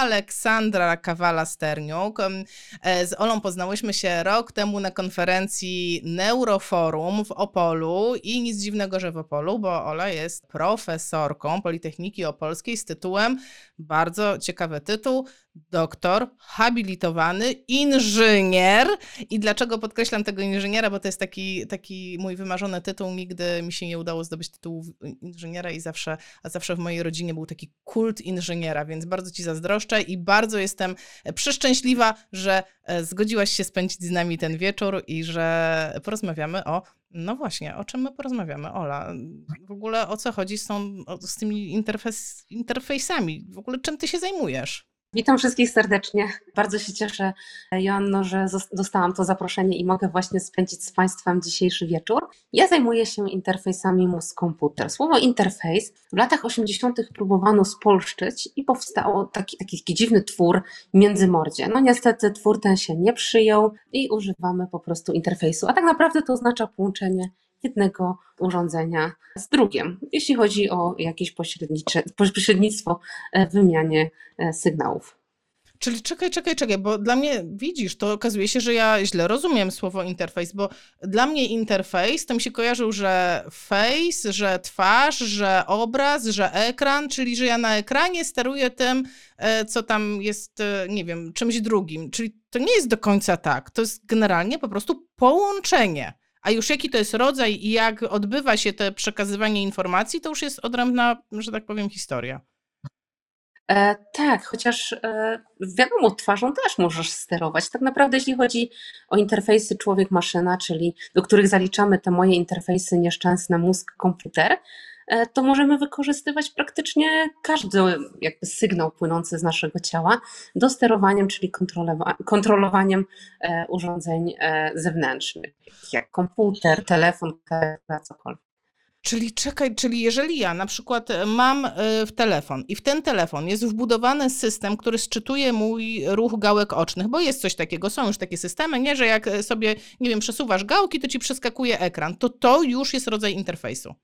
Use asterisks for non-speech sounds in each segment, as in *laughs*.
Aleksandra Kawala-Sterniuk. E, z Olą poznałyśmy się rok temu na konferencji Neuroforum w Opolu i nic dziwnego, że w Opolu, bo Ola jest profesorką Politechniki Opolskiej z tytułem, bardzo ciekawy tytuł, doktor, habilitowany, inżynier. I dlaczego podkreślam tego inżyniera? Bo to jest taki, taki mój wymarzony tytuł. Nigdy mi się nie udało zdobyć tytułu inżyniera i zawsze, a zawsze w mojej rodzinie był taki kult inżyniera, więc bardzo Ci zazdroszczę i bardzo jestem przeszczęśliwa, że e, zgodziłaś się spędzić z nami ten wieczór i że porozmawiamy o no właśnie, o czym my porozmawiamy, Ola? W ogóle o co chodzi z, tą, z tymi interfejs, interfejsami? W ogóle czym ty się zajmujesz? Witam wszystkich serdecznie. Bardzo się cieszę, Joanno, że dostałam to zaproszenie i mogę właśnie spędzić z Państwem dzisiejszy wieczór. Ja zajmuję się interfejsami mózg-komputer. Słowo interfejs w latach 80. próbowano spolszczyć i powstał taki, taki dziwny twór międzymordzie. No niestety twór ten się nie przyjął i używamy po prostu interfejsu, a tak naprawdę to oznacza połączenie jednego urządzenia z drugim, jeśli chodzi o jakieś pośrednictwo w wymianie e, sygnałów. Czyli czekaj, czekaj, czekaj, bo dla mnie, widzisz, to okazuje się, że ja źle rozumiem słowo interfejs, bo dla mnie interfejs to mi się kojarzył, że face, że twarz, że obraz, że ekran, czyli że ja na ekranie steruję tym, e, co tam jest, e, nie wiem, czymś drugim. Czyli to nie jest do końca tak. To jest generalnie po prostu połączenie. A już jaki to jest rodzaj i jak odbywa się to przekazywanie informacji, to już jest odrębna, że tak powiem, historia. E, tak, chociaż e, wiadomo, twarzą też możesz sterować. Tak naprawdę, jeśli chodzi o interfejsy człowiek-maszyna, czyli do których zaliczamy te moje interfejsy nieszczęsne mózg-komputer, to możemy wykorzystywać praktycznie każdy jakby sygnał płynący z naszego ciała do sterowania, czyli kontrolowaniem e, urządzeń e, zewnętrznych, jak komputer, telefon, cokolwiek. Czyli czekaj, czyli jeżeli ja na przykład mam w telefon i w ten telefon jest wbudowany system, który sczytuje mój ruch gałek ocznych, bo jest coś takiego, są już takie systemy, nie, że jak sobie, nie wiem, przesuwasz gałki, to ci przeskakuje ekran, to to już jest rodzaj interfejsu.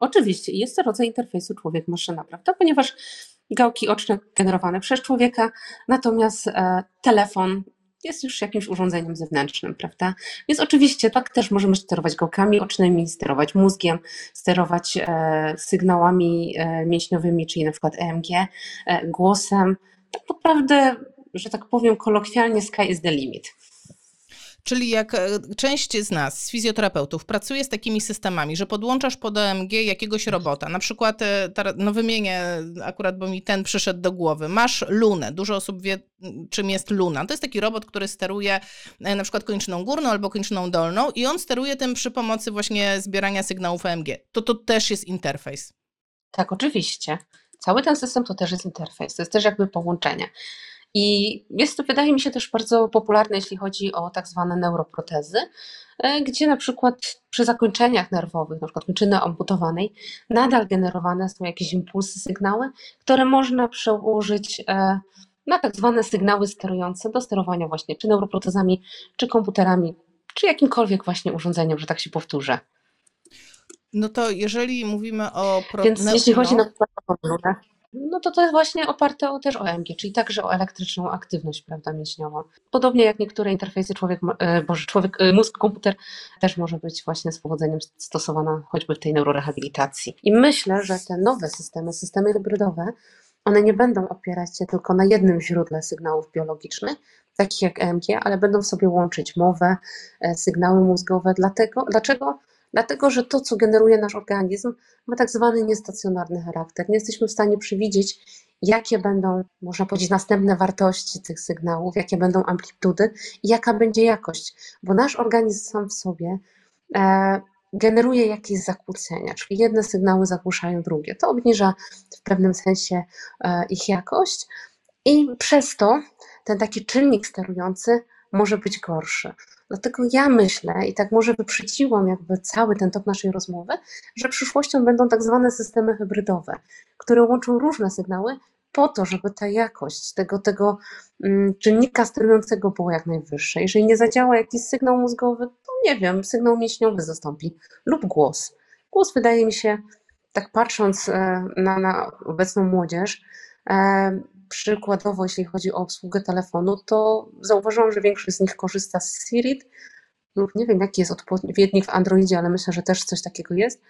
Oczywiście, jest to rodzaj interfejsu człowiek-maszyna, prawda? Ponieważ gałki oczne generowane przez człowieka, natomiast e, telefon jest już jakimś urządzeniem zewnętrznym, prawda? Więc oczywiście tak też możemy sterować gałkami ocznymi, sterować mózgiem, sterować e, sygnałami e, mięśniowymi, czyli na przykład EMG, głosem. Tak naprawdę, że tak powiem kolokwialnie, sky is the limit. Czyli jak e, część z nas, z fizjoterapeutów, pracuje z takimi systemami, że podłączasz pod OMG jakiegoś robota, na przykład, e, no wymienię akurat, bo mi ten przyszedł do głowy, masz lunę, dużo osób wie, czym jest luna. To jest taki robot, który steruje e, na przykład kończyną górną albo kończyną dolną i on steruje tym przy pomocy właśnie zbierania sygnałów OMG. To to też jest interfejs. Tak, oczywiście. Cały ten system to też jest interfejs, to jest też jakby połączenie. I jest to, wydaje mi się, też bardzo popularne, jeśli chodzi o tak zwane neuroprotezy, e, gdzie na przykład przy zakończeniach nerwowych, na przykład kończyny amputowanej, nadal generowane są jakieś impulsy, sygnały, które można przełożyć e, na tak zwane sygnały sterujące do sterowania właśnie czy neuroprotezami, czy komputerami, czy jakimkolwiek właśnie urządzeniem, że tak się powtórzę. No to jeżeli mówimy o... Pro... Więc jeśli chodzi na przykład o no to to jest właśnie oparte o, też o EMG, czyli także o elektryczną aktywność prawda, mięśniową. Podobnie jak niektóre interfejsy człowiek, e, boże, człowiek, e, mózg, komputer też może być właśnie z powodzeniem stosowana choćby w tej neurorehabilitacji. I myślę, że te nowe systemy, systemy hybrydowe, one nie będą opierać się tylko na jednym źródle sygnałów biologicznych, takich jak EMG, ale będą sobie łączyć mowę, e, sygnały mózgowe. Dlatego, dlaczego? Dlatego, że to, co generuje nasz organizm, ma tak zwany niestacjonarny charakter. Nie jesteśmy w stanie przewidzieć, jakie będą, można powiedzieć, następne wartości tych sygnałów, jakie będą amplitudy i jaka będzie jakość, bo nasz organizm sam w sobie e, generuje jakieś zakłócenia, czyli jedne sygnały zagłuszają drugie. To obniża w pewnym sensie e, ich jakość i przez to ten taki czynnik sterujący może być gorszy. Dlatego ja myślę, i tak może wyprzedziłam jakby cały ten tok naszej rozmowy, że przyszłością będą tak zwane systemy hybrydowe, które łączą różne sygnały po to, żeby ta jakość tego, tego mm, czynnika sterującego była jak najwyższa. Jeżeli nie zadziała jakiś sygnał mózgowy, to nie wiem, sygnał mięśniowy zastąpi lub głos. Głos wydaje mi się, tak patrząc e, na, na obecną młodzież, e, przykładowo, jeśli chodzi o obsługę telefonu, to zauważyłam, że większość z nich korzysta z Siri lub nie wiem, jaki jest odpowiednik w Androidzie, ale myślę, że też coś takiego jest.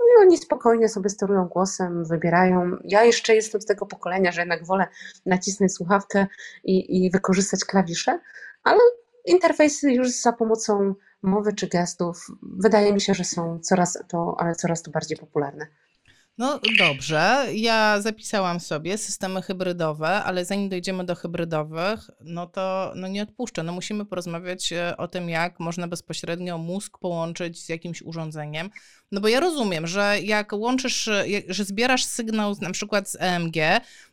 No i oni spokojnie sobie sterują głosem, wybierają. Ja jeszcze jestem z tego pokolenia, że jednak wolę nacisnąć słuchawkę i, i wykorzystać klawisze, ale interfejsy już za pomocą mowy czy gestów wydaje mi się, że są coraz to, ale coraz to bardziej popularne. No dobrze, ja zapisałam sobie systemy hybrydowe, ale zanim dojdziemy do hybrydowych, no to no nie odpuszczę. No musimy porozmawiać e, o tym, jak można bezpośrednio mózg połączyć z jakimś urządzeniem. No bo ja rozumiem, że jak łączysz, że zbierasz sygnał na przykład z EMG,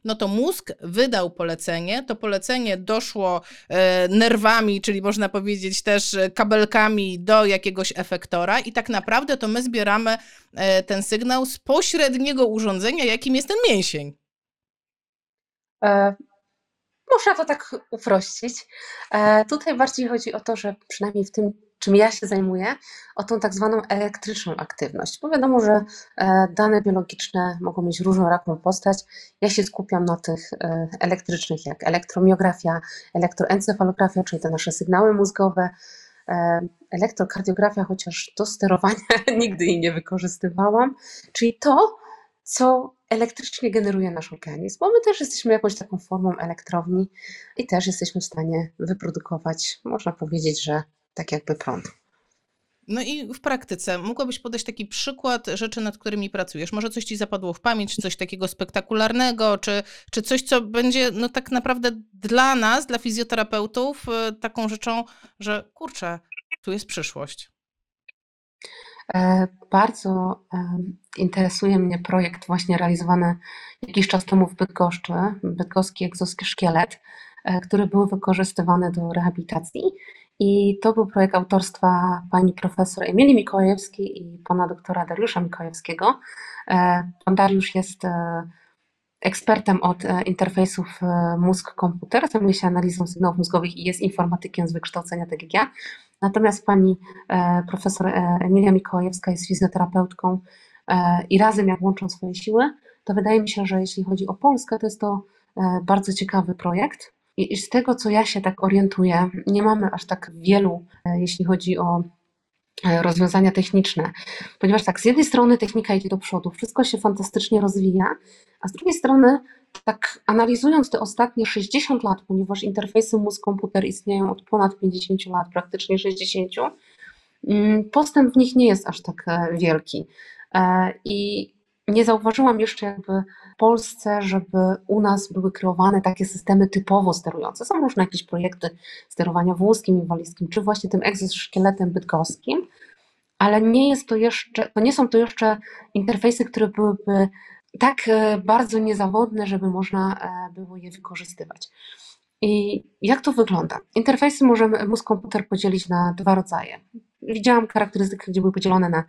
no to mózg wydał polecenie, to polecenie doszło e, nerwami, czyli można powiedzieć też e, kabelkami do jakiegoś efektora i tak naprawdę to my zbieramy e, ten sygnał z pośredniego urządzenia, jakim jest ten mięsień. E, można to tak uprościć. E, tutaj bardziej chodzi o to, że przynajmniej w tym czym ja się zajmuję, o tą tak zwaną elektryczną aktywność. Bo wiadomo, że e, dane biologiczne mogą mieć różnoraką postać. Ja się skupiam na tych e, elektrycznych, jak elektromiografia, elektroencefalografia, czyli te nasze sygnały mózgowe, e, elektrokardiografia, chociaż do sterowania *laughs* nigdy jej nie wykorzystywałam, czyli to, co elektrycznie generuje nasz organizm, bo my też jesteśmy jakąś taką formą elektrowni i też jesteśmy w stanie wyprodukować, można powiedzieć, że tak jakby prąd. No i w praktyce mogłabyś podać taki przykład rzeczy, nad którymi pracujesz? Może coś ci zapadło w pamięć, coś takiego spektakularnego, czy, czy coś, co będzie no tak naprawdę dla nas, dla fizjoterapeutów, y, taką rzeczą, że kurczę, tu jest przyszłość. E, bardzo interesuje mnie projekt właśnie realizowany jakiś czas temu w Bydgoszczy, bydgoski egzoszkielet, e, który był wykorzystywany do rehabilitacji i to był projekt autorstwa pani profesor Emilii Mikołajewskiej i pana doktora Dariusza Mikołajewskiego. E, pan Dariusz jest e, ekspertem od e, interfejsów mózg-komputer, zajmuje się analizą sygnałów mózgowych i jest informatykiem z wykształcenia, tak jak ja. Natomiast pani profesor Emilia Mikołajewska jest fizjoterapeutką i razem jak łączą swoje siły, to wydaje mi się, że jeśli chodzi o Polskę, to jest to bardzo ciekawy projekt. I z tego, co ja się tak orientuję, nie mamy aż tak wielu, e, jeśli chodzi o e, rozwiązania techniczne, ponieważ tak, z jednej strony technika idzie do przodu, wszystko się fantastycznie rozwija, a z drugiej strony, tak analizując te ostatnie 60 lat, ponieważ interfejsy mózg-komputer istnieją od ponad 50 lat, praktycznie 60, mm, postęp w nich nie jest aż tak e, wielki. I nie zauważyłam jeszcze jakby w Polsce, żeby u nas były kreowane takie systemy typowo sterujące. Są różne jakieś projekty sterowania włoskim, inwalidzkim, czy właśnie tym egzoszkieletem bydgoskim, ale nie jest to jeszcze, to nie są to jeszcze interfejsy, które byłyby tak e, bardzo niezawodne, żeby można e, było je wykorzystywać. I jak to wygląda? Interfejsy możemy mózg komputer podzielić na dwa rodzaje. Widziałam charakterystyki, gdzie były podzielone na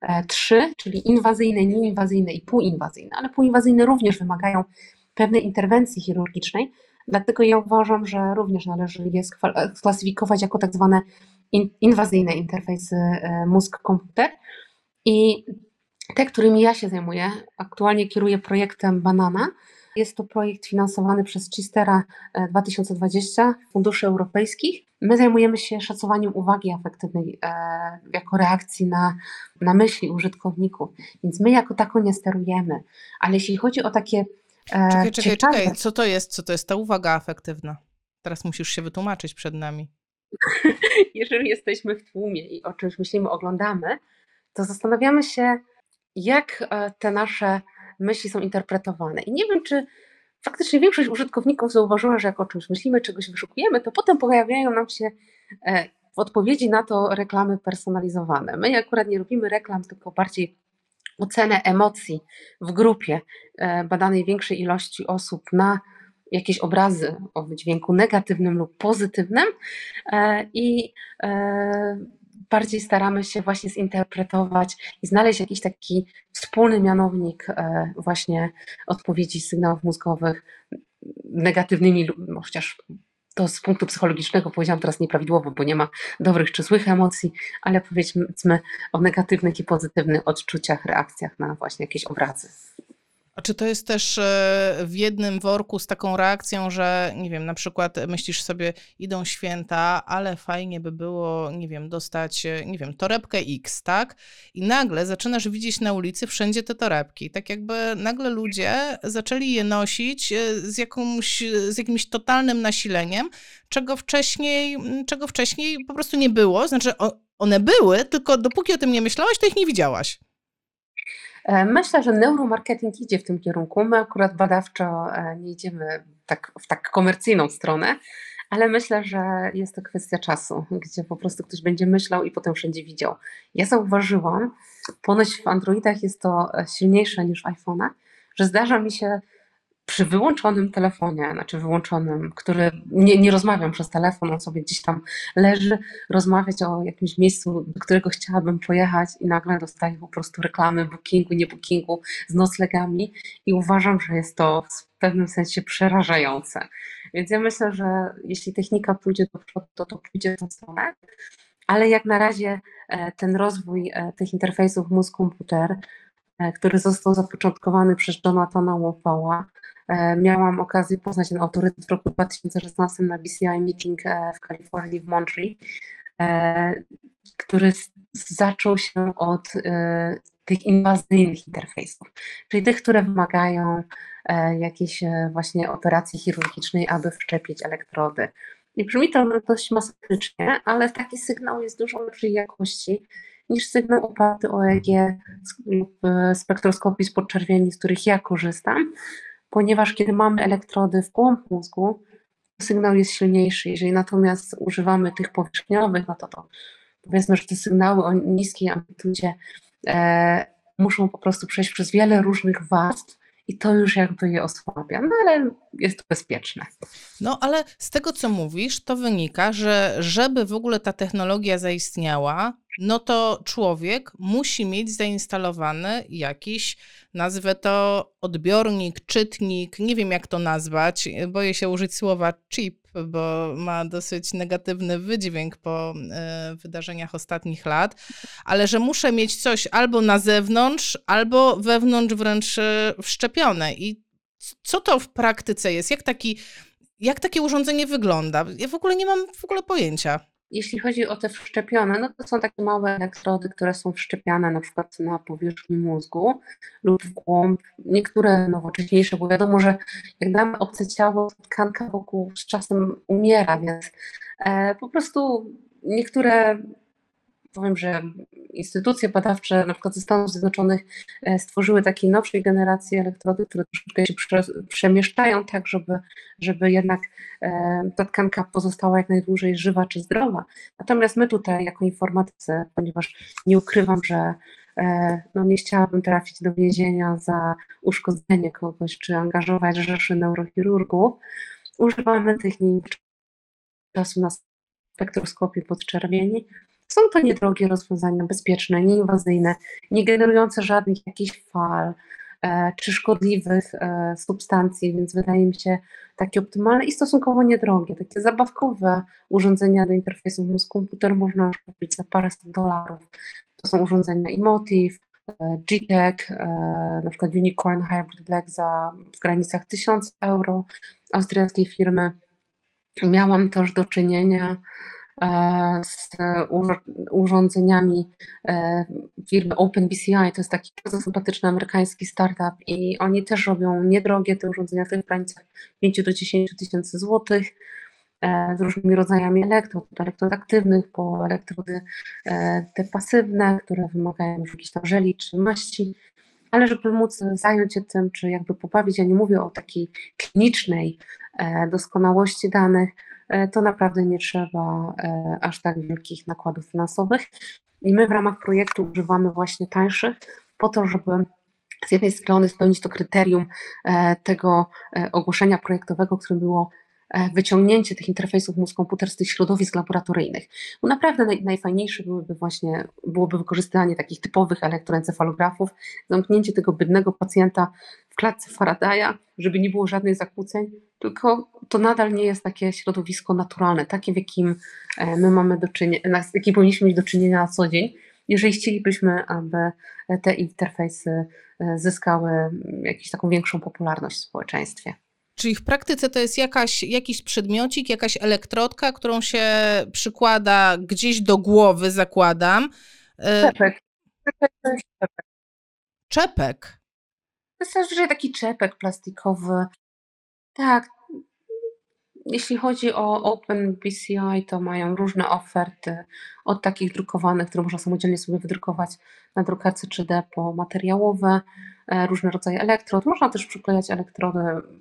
e, trzy, czyli inwazyjne, nieinwazyjne i półinwazyjne, ale półinwazyjne również wymagają pewnej interwencji chirurgicznej, dlatego ja uważam, że również należy je sklasyfikować jako tak zwane inwazyjne interfejsy e, mózg-komputer. I te, którymi ja się zajmuję, aktualnie kieruję projektem Banana, jest to projekt finansowany przez Chistera 2020, e, funduszy europejskich. My zajmujemy się szacowaniem uwagi afektywnej e, jako reakcji na, na myśli użytkowników, więc my jako tako nie sterujemy. Ale jeśli chodzi o takie. E, czekaj, czekaj, ciekawe... czekaj, co to jest? Co to jest ta uwaga afektywna? Teraz musisz się wytłumaczyć przed nami. *laughs* Jeżeli jesteśmy w tłumie i o czymś myślimy, oglądamy, to zastanawiamy się, jak te nasze myśli są interpretowane. I nie wiem, czy faktycznie większość użytkowników zauważyła, że jak o czymś myślimy, czegoś wyszukujemy, to potem pojawiają nam się e, w odpowiedzi na to reklamy personalizowane. My akurat nie robimy reklam, tylko bardziej ocenę emocji w grupie e, badanej większej ilości osób na jakieś obrazy o wydźwięku negatywnym lub pozytywnym e, i bardziej staramy się właśnie zinterpretować i znaleźć jakiś taki wspólny mianownik e, właśnie odpowiedzi sygnałów mózgowych negatywnymi, no chociaż to z punktu psychologicznego powiedziałam teraz nieprawidłowo, bo nie ma dobrych czy złych emocji, ale powiedzmy o negatywnych i pozytywnych odczuciach, reakcjach na właśnie jakieś obrazy. A czy to jest też e, w jednym worku z taką reakcją, że nie wiem, na przykład myślisz sobie, idą święta, ale fajnie by było, nie wiem, dostać, e, nie wiem, torebkę X, tak? I nagle zaczynasz widzieć na ulicy wszędzie te torebki. Tak jakby nagle ludzie zaczęli je nosić e, z, jakąś, z jakimś totalnym nasileniem, czego wcześniej, czego wcześniej po prostu nie było. Znaczy, one były, tylko dopóki o tym nie myślałaś, to ich nie widziałaś. E, myślę, że neuromarketing idzie w tym kierunku. My akurat badawczo e, nie idziemy tak, w tak komercyjną stronę, ale myślę, że jest to kwestia czasu, gdzie po prostu ktoś będzie myślał i potem wszędzie widział. Ja zauważyłam, ponoć w Androidach jest to e, silniejsze niż w iPhone'ach, że zdarza mi się przy wyłączonym telefonie, znaczy wyłączonym, który nie, nie rozmawiam przez telefon, on sobie gdzieś tam leży, rozmawiać o jakimś miejscu, do którego chciałabym pojechać i nagle dostaję po prostu reklamy bookingu, nie bookingu z noclegami i uważam, że jest to w pewnym sensie przerażające. Więc ja myślę, że jeśli technika pójdzie do przodu, to, to pójdzie w tą stronę, ale jak na razie e, ten rozwój e, tych interfejsów mózg-komputer, e, który został zapoczątkowany przez Jonathana Wopała, E, miałam okazję poznać ten autorytet w roku 2016 na BCI Meeting e, w Kalifornii, w Montreal, e, który zaczął się od tych inwazyjnych interfejsów, czyli tych, które wymagają jakiejś właśnie operacji chirurgicznej, aby wszczepić elektrody. I brzmi to dość masakrycznie, ale taki sygnał jest dużo lepszej jakości niż sygnał oparty o EEG lub spektroskopii z podczerwieni, z których ja korzystam, ponieważ kiedy mamy elektrody w głąb mózgu, sygnał jest silniejszy. Jeżeli natomiast używamy tych powierzchniowych, no to, to powiedzmy, że te sygnały o niskiej amplitudzie e, muszą po prostu przejść przez wiele różnych warstw i to już jakby je osłabia, no ale jest to bezpieczne. No ale z tego, co mówisz, to wynika, że żeby w ogóle ta technologia zaistniała, no to człowiek musi mieć zainstalowany jakiś, nazwę to odbiornik, czytnik, nie wiem jak to nazwać, boję się użyć słowa chip, bo ma dosyć negatywny wydźwięk po y, wydarzeniach ostatnich lat, ale że muszę mieć coś albo na zewnątrz, albo wewnątrz wręcz e, wszczepione. I co to w praktyce jest? Jak, taki, jak takie urządzenie wygląda? Ja w ogóle nie mam w ogóle pojęcia. Jeśli chodzi o te wszczepione, no to są takie małe elektrody, które są wszczepiane na przykład na powierzchni mózgu lub w głąb. Niektóre nowocześniejsze, bo wiadomo, że jak damy obce ciało, tkanka wokół z czasem umiera, więc e, po prostu niektóre powiem, że instytucje badawcze, na przykład ze Stanów Zjednoczonych, e, stworzyły takiej nowszej generacji elektrody, które troszeczkę się przemieszczają tak, żeby, żeby jednak e, ta tkanka pozostała jak najdłużej żywa czy zdrowa. Natomiast my tutaj, jako informatycy, ponieważ nie ukrywam, że e, no nie chciałabym trafić do więzienia za uszkodzenie kogoś, czy angażować rzeszy neurochirurgów, używamy technik czasu na spektroskopii podczerwieni, są to niedrogie rozwiązania, bezpieczne, nieinwazyjne, nie generujące żadnych jakichś fal e, czy szkodliwych e, substancji, więc wydaje mi się takie optymalne i stosunkowo niedrogie. Takie zabawkowe urządzenia do interfejsu mózg-komputer można już kupić za paręset dolarów. To są urządzenia Emotive, e, GTEC, na przykład Unicorn Hybrid Black za w granicach 1000 euro austriackiej firmy. Miałam też do czynienia E, z urządzeniami e, firmy OpenBCI, to jest taki bardzo sympatyczny amerykański startup i oni też robią niedrogie te urządzenia w tych granicach 5 do 10 tysięcy złotych e, z różnymi rodzajami elektrod, od elektrod aktywnych po elektrody te pasywne, które wymagają już jakichś tam żeli czy maści, ale żeby móc zająć się tym, czy jakby pobawić, ja nie mówię o takiej klinicznej doskonałości danych, E, to naprawdę nie trzeba e, aż tak wielkich nakładów finansowych. I my w ramach projektu używamy właśnie tańszych po to, żeby z jednej strony spełnić to kryterium e, tego ogłoszenia projektowego, którym było E, wyciągnięcie tych interfejsów mózg-komputer z tych środowisk laboratoryjnych. Bo naprawdę naj, najfajniejsze właśnie, byłoby wykorzystanie takich typowych elektroencefalografów, zamknięcie tego bydnego pacjenta w klatce Faradaya, żeby nie było żadnych zakłóceń, tylko to nadal nie jest takie środowisko naturalne, takie w jakim e, my mamy do czynienia, z jakim powinniśmy mieć do czynienia na co dzień, jeżeli chcielibyśmy, aby te interfejsy zyskały jakąś taką większą popularność w społeczeństwie. Czyli w praktyce to jest jakaś, jakiś przedmiocik, jakaś elektrodka, którą się przykłada gdzieś do głowy, zakładam. Czepek. Czepek jest czepek. Zazwyczaj taki czepek plastikowy. Tak. Jeśli chodzi o OpenBCI, to mają różne oferty, od takich drukowanych, które można samodzielnie sobie wydrukować na drukarce 3D, po materiałowe, e, różne rodzaje elektrod. Można też przyklejać elektrody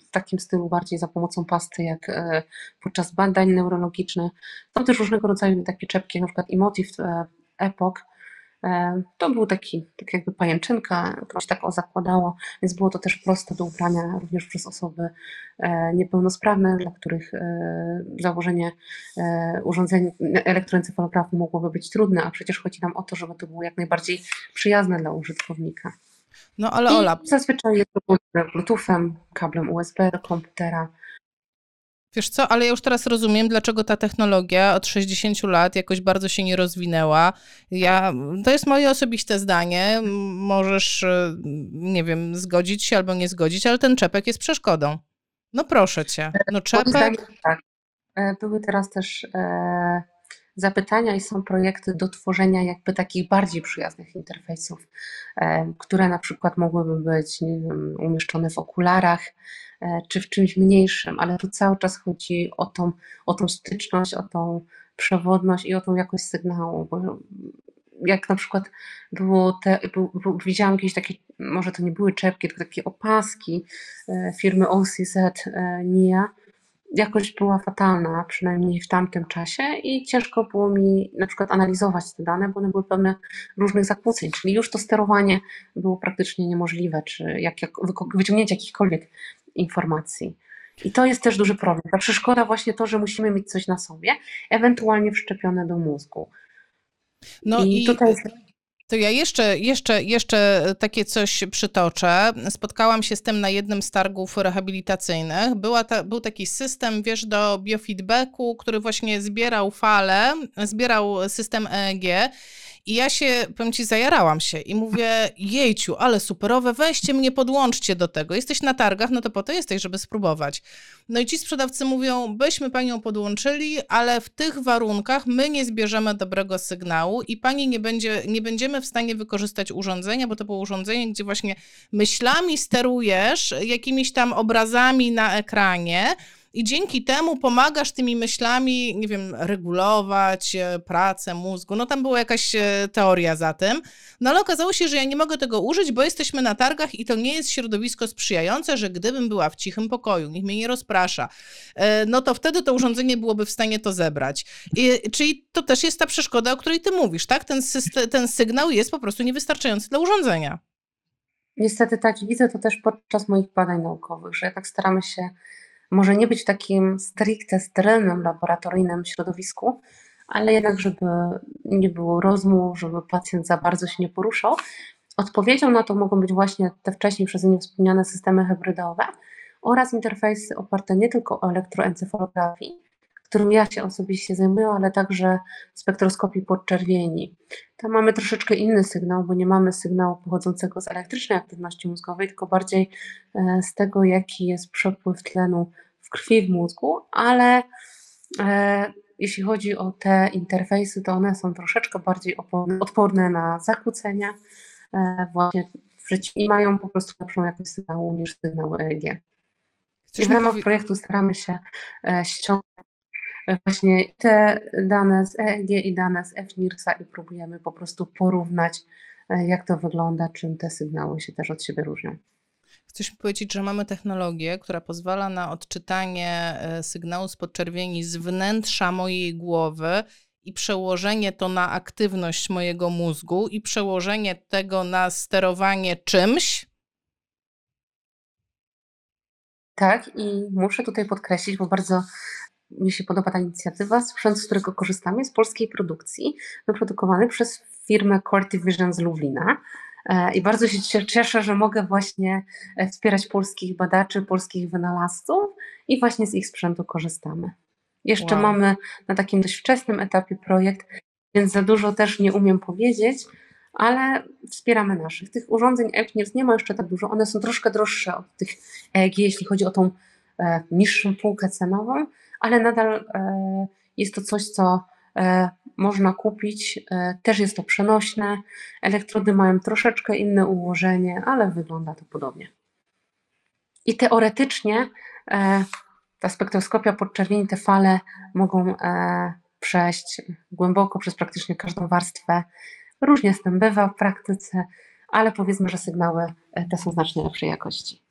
w takim stylu bardziej za pomocą pasty, jak e, podczas badań neurologicznych. Są też różnego rodzaju takie czepki, na przykład Emotive e, Epoch, to był taki, tak jakby pajęczynka, to się tak o zakładało, więc było to też proste do ubrania również przez osoby e, niepełnosprawne, dla których e, założenie urządzeń elektroencefalografu mogłoby być trudne, a przecież chodzi nam o to, żeby to było jak najbardziej przyjazne dla użytkownika. No ale Ola. I zazwyczaj jest to Bluetoothem, kablem USB do komputera. Wiesz co, ale ja już teraz rozumiem, dlaczego ta technologia od 60 lat jakoś bardzo się nie rozwinęła. Ja, to jest moje osobiste zdanie. Możesz, e, nie wiem, zgodzić się albo nie zgodzić, ale ten czepek jest przeszkodą. No proszę cię. No czepek. Tak. E, były teraz też e, zapytania i są projekty do tworzenia jakby takich bardziej przyjaznych interfejsów, które na przykład mogłyby być nie wiem, umieszczone w okularach, E, czy w czymś mniejszym, ale tu cały czas chodzi o tą, o tą styczność, o tą przewodność i o tą jakość sygnału, bo jak na przykład było te, był, widziałam jakieś takie, może to nie były czepki, tylko takie opaski e, firmy OCZ e, NIA, jakość była fatalna, przynajmniej w tamtym czasie i ciężko było mi na przykład analizować te dane, bo one były pełne różnych zakłóceń, czyli już to sterowanie było praktycznie niemożliwe, czy jak, jak wyciągnięcie jakichkolwiek informacji. I to jest też duży problem. Ta przeszkoda właśnie to, że musimy mieć coś na sobie, ewentualnie wszczepione do mózgu. No i, i tutaj to ja jeszcze, jeszcze, jeszcze takie coś przytoczę. Spotkałam się z tym na jednym z targów rehabilitacyjnych. Była ta, był taki system, wiesz, do biofeedbacku, który właśnie zbierał fale, zbierał system EEG i ja się, powiem ci, zajarałam się i mówię, jejciu, ale superowe, weźcie mnie, podłączcie do tego. Jesteś na targach, no to po to jesteś, żeby spróbować. No i ci sprzedawcy mówią, byśmy panią podłączyli, ale w tych warunkach my nie zbierzemy dobrego sygnału i pani nie, będzie, nie będziemy w stanie wykorzystać urządzenia, bo to było urządzenie, gdzie właśnie myślami sterujesz jakimiś tam obrazami na ekranie, i dzięki temu pomagasz tymi myślami, nie wiem, regulować e, pracę mózgu. No tam była jakaś e, teoria za tym. No ale okazało się, że ja nie mogę tego użyć, bo jesteśmy na targach i to nie jest środowisko sprzyjające, że gdybym była w cichym pokoju, nikt mnie nie rozprasza, e, no to wtedy to urządzenie byłoby w stanie to zebrać. I, czyli to też jest ta przeszkoda, o której ty mówisz, tak? Ten, system, ten sygnał jest po prostu niewystarczający dla urządzenia. Niestety tak, widzę to też podczas moich badań naukowych, że tak staramy się może nie być w takim stricte sterylnym, laboratoryjnym środowisku, ale jednak, żeby nie było rozmów, żeby pacjent za bardzo się nie poruszał. Odpowiedzią na to mogą być właśnie te wcześniej przeze mnie wspomniane systemy hybrydowe oraz interfejsy oparte nie tylko o elektroencefalografii, którym ja się osobiście zajmuję, ale także spektroskopii podczerwieni. Tam mamy troszeczkę inny sygnał, bo nie mamy sygnału pochodzącego z elektrycznej aktywności mózgowej, tylko bardziej e, z tego, jaki jest przepływ tlenu w krwi w mózgu, ale e, jeśli chodzi o te interfejsy, to one są troszeczkę bardziej odporne na zakłócenia e, właśnie i mają po prostu lepszą jakość sygnału niż sygnał EEG. W ramach projektu staramy się ściągnąć właśnie te dane z EEG i dane z FNIRS-a i próbujemy po prostu porównać, e, jak to wygląda, czym te sygnały się też od siebie różnią. Chcesz mi powiedzieć, że mamy technologię, która pozwala na odczytanie e, sygnału z podczerwieni z wnętrza mojej głowy i przełożenie to na aktywność mojego mózgu i przełożenie tego na sterowanie czymś? Tak, i muszę tutaj podkreślić, bo bardzo mi się podoba ta inicjatywa. Sprzęt, z którego korzystamy, jest polskiej produkcji, wyprodukowany przez firmę Corty Vision z Lublina. E, I bardzo się cieszę, że mogę właśnie e, wspierać polskich badaczy, polskich wynalazców i właśnie z ich sprzętu korzystamy. Jeszcze wow. mamy na takim dość wczesnym etapie projekt więc za dużo też nie umiem powiedzieć, ale wspieramy naszych. Tych urządzeń ECNIRS nie ma jeszcze tak dużo, one są troszkę droższe od tych EEG, jeśli chodzi o tą e, niższą półkę cenową, ale nadal e, jest to coś, co e, można kupić. E, też jest to przenośne. Elektrody mają troszeczkę inne ułożenie, ale wygląda to podobnie. I teoretycznie ta spektroskopia podczerwieni, te fale mogą przejść głęboko przez praktycznie każdą warstwę. Różnie z tym bywa w praktyce, ale powiedzmy, że sygnały te są znacznie lepszej jakości.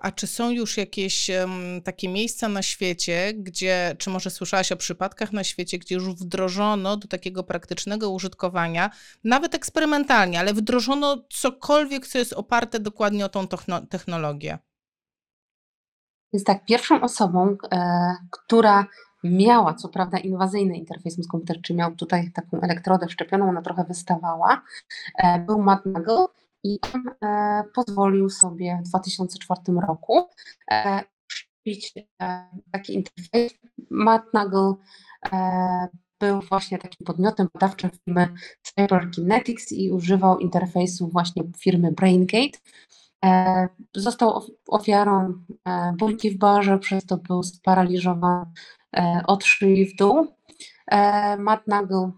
A czy są już jakieś um, takie miejsca na świecie, gdzie, czy może słyszałaś o przypadkach na świecie, gdzie już wdrożono do takiego praktycznego użytkowania, nawet eksperymentalnie, ale wdrożono cokolwiek, co jest oparte dokładnie o tą technologię? Jest tak, pierwszą osobą, e, która miała co prawda inwazyjny interfejs mózg komputer, czy miał tutaj taką elektrodę wszczepioną, ona trochę wystawała, e, był Matt Nagel i on e, pozwolił sobie w 2004 roku e, wszczepić e, taki interfejs. Matt Nagel e, był właśnie takim podmiotem badawczym firmy Cyberkinetics i używał interfejsu właśnie firmy BrainGate. E, został ofiarą e, bójki w barze, przez to był sparaliżowany e, od szyi w dół. Matt Nagel